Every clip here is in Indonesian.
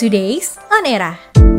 Today's On Era.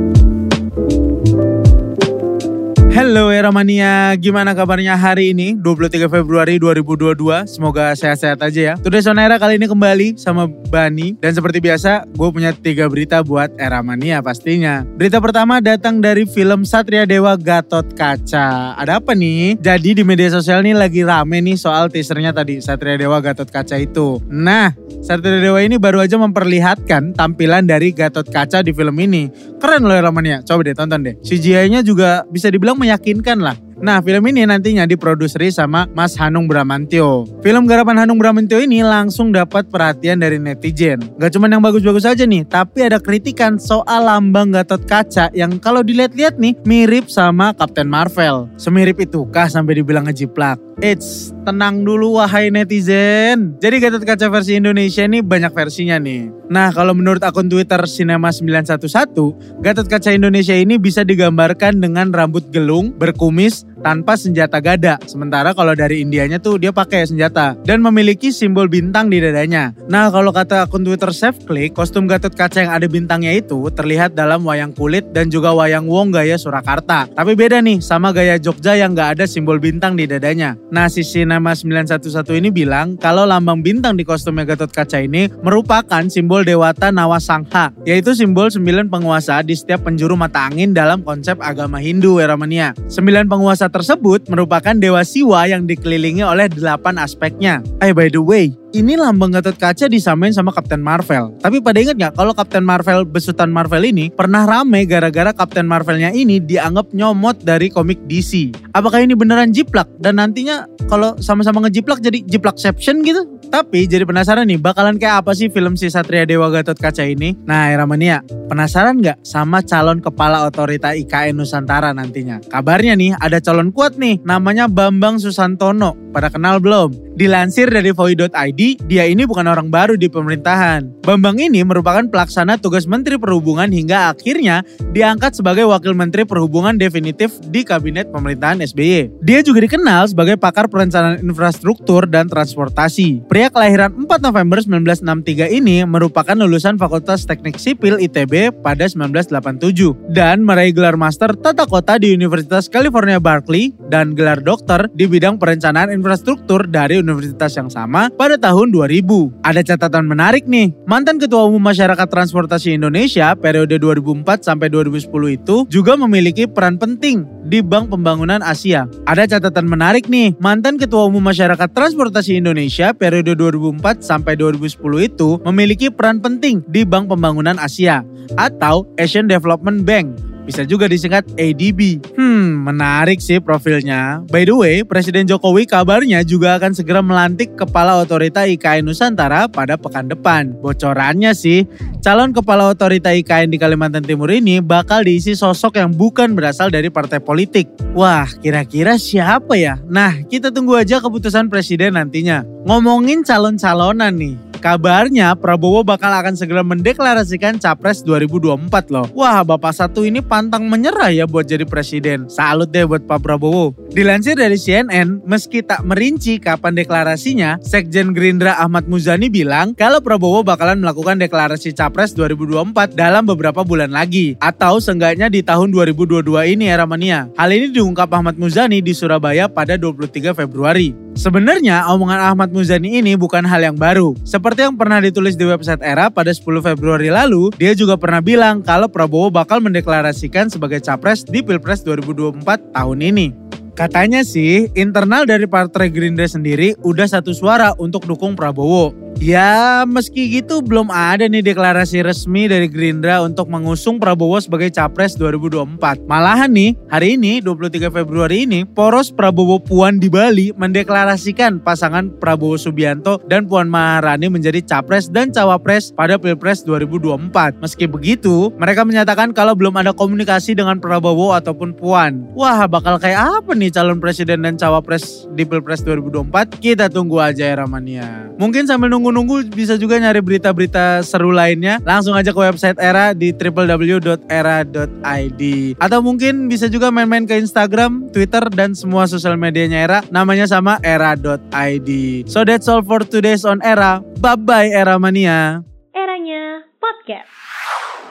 Halo Era Mania, gimana kabarnya hari ini 23 Februari 2022? Semoga sehat-sehat aja ya. Today on Era kali ini kembali sama Bani dan seperti biasa gue punya tiga berita buat Era Mania pastinya. Berita pertama datang dari film Satria Dewa Gatot Kaca. Ada apa nih? Jadi di media sosial nih lagi rame nih soal teasernya tadi Satria Dewa Gatot Kaca itu. Nah, Satria Dewa ini baru aja memperlihatkan tampilan dari Gatot Kaca di film ini. Keren loh Era Mania, coba deh tonton deh. CGI-nya juga bisa dibilang meyakinkan lah. Nah, film ini nantinya diproduseri sama Mas Hanung Bramantio. Film garapan Hanung Bramantio ini langsung dapat perhatian dari netizen. Gak cuma yang bagus-bagus aja nih, tapi ada kritikan soal lambang Gatot Kaca yang kalau dilihat-lihat nih mirip sama Captain Marvel. Semirip itukah sampai dibilang ngejiplak? Eits, tenang dulu wahai netizen. Jadi Gatot Kaca versi Indonesia ini banyak versinya nih. Nah, kalau menurut akun Twitter Cinema911, Gatot Kaca Indonesia ini bisa digambarkan dengan rambut gelung, berkumis, tanpa senjata gada. Sementara kalau dari Indianya tuh dia pakai senjata dan memiliki simbol bintang di dadanya. Nah, kalau kata akun Twitter Click, kostum Gatot Kaca yang ada bintangnya itu terlihat dalam wayang kulit dan juga wayang wong gaya Surakarta. Tapi beda nih sama gaya Jogja yang gak ada simbol bintang di dadanya. Nah, si Sinema 911 ini bilang kalau lambang bintang di kostumnya Gatot Kaca ini merupakan simbol Dewata Nawasangha, yaitu simbol sembilan penguasa di setiap penjuru mata angin dalam konsep agama Hindu Eramania. Sembilan penguasa tersebut merupakan dewa Siwa yang dikelilingi oleh delapan aspeknya. Eh by the way, ini lambang Gatot Kaca disamain sama Captain Marvel. Tapi pada ingat nggak kalau Captain Marvel besutan Marvel ini pernah rame gara-gara Captain Marvelnya ini dianggap nyomot dari komik DC. Apakah ini beneran jiplak dan nantinya kalau sama-sama ngejiplak jadi jiplakception gitu? Tapi jadi penasaran nih bakalan kayak apa sih film si Satria Dewa Gatot Kaca ini? Nah Eramania, penasaran nggak sama calon kepala otorita IKN Nusantara nantinya? Kabarnya nih ada calon kuat nih namanya Bambang Susantono. Pada kenal belum? Dilansir dari Voi.id, dia ini bukan orang baru di pemerintahan. Bambang ini merupakan pelaksana tugas Menteri Perhubungan hingga akhirnya diangkat sebagai Wakil Menteri Perhubungan definitif di Kabinet Pemerintahan SBY. Dia juga dikenal sebagai pakar perencanaan infrastruktur dan transportasi. Pria kelahiran 4 November 1963 ini merupakan lulusan Fakultas Teknik Sipil ITB pada 1987 dan meraih gelar master tata kota di Universitas California Berkeley dan gelar dokter di bidang perencanaan infrastruktur dari universitas yang sama pada tahun 2000. Ada catatan menarik nih, mantan Ketua Umum Masyarakat Transportasi Indonesia periode 2004 sampai 2010 itu juga memiliki peran penting di Bank Pembangunan Asia. Ada catatan menarik nih, mantan Ketua Umum Masyarakat Transportasi Indonesia periode 2004 sampai 2010 itu memiliki peran penting di Bank Pembangunan Asia atau Asian Development Bank. Bisa juga disingkat ADB. Hmm, menarik sih profilnya. By the way, Presiden Jokowi kabarnya juga akan segera melantik Kepala Otorita IKN Nusantara pada pekan depan. Bocorannya sih, calon Kepala Otorita IKN di Kalimantan Timur ini bakal diisi sosok yang bukan berasal dari partai politik. Wah, kira-kira siapa ya? Nah, kita tunggu aja keputusan Presiden nantinya. Ngomongin calon-calonan nih. Kabarnya Prabowo bakal akan segera mendeklarasikan Capres 2024 loh. Wah Bapak Satu ini pantang menyerah ya buat jadi presiden. Salut deh buat Pak Prabowo. Dilansir dari CNN, meski tak merinci kapan deklarasinya, Sekjen Gerindra Ahmad Muzani bilang kalau Prabowo bakalan melakukan deklarasi Capres 2024 dalam beberapa bulan lagi. Atau seenggaknya di tahun 2022 ini era mania. Hal ini diungkap Ahmad Muzani di Surabaya pada 23 Februari. Sebenarnya omongan Ahmad Muzani ini bukan hal yang baru. Seperti yang pernah ditulis di website Era pada 10 Februari lalu, dia juga pernah bilang kalau Prabowo bakal mendeklarasikan sebagai capres di Pilpres 2024 tahun ini. Katanya sih, internal dari Partai Gerindra sendiri udah satu suara untuk dukung Prabowo. Ya meski gitu belum ada nih deklarasi resmi dari Gerindra untuk mengusung Prabowo sebagai Capres 2024. Malahan nih hari ini 23 Februari ini poros Prabowo Puan di Bali mendeklarasikan pasangan Prabowo Subianto dan Puan Maharani menjadi Capres dan Cawapres pada Pilpres 2024. Meski begitu mereka menyatakan kalau belum ada komunikasi dengan Prabowo ataupun Puan. Wah bakal kayak apa nih calon presiden dan Cawapres di Pilpres 2024? Kita tunggu aja ya Ramania. Mungkin sambil nunggu nunggu bisa juga nyari berita-berita seru lainnya, langsung aja ke website Era di www.era.id. Atau mungkin bisa juga main-main ke Instagram, Twitter, dan semua sosial medianya Era. Namanya sama era.id. So that's all for today's on Era. Bye-bye Era Mania. Eranya Podcast.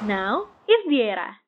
Now is the era.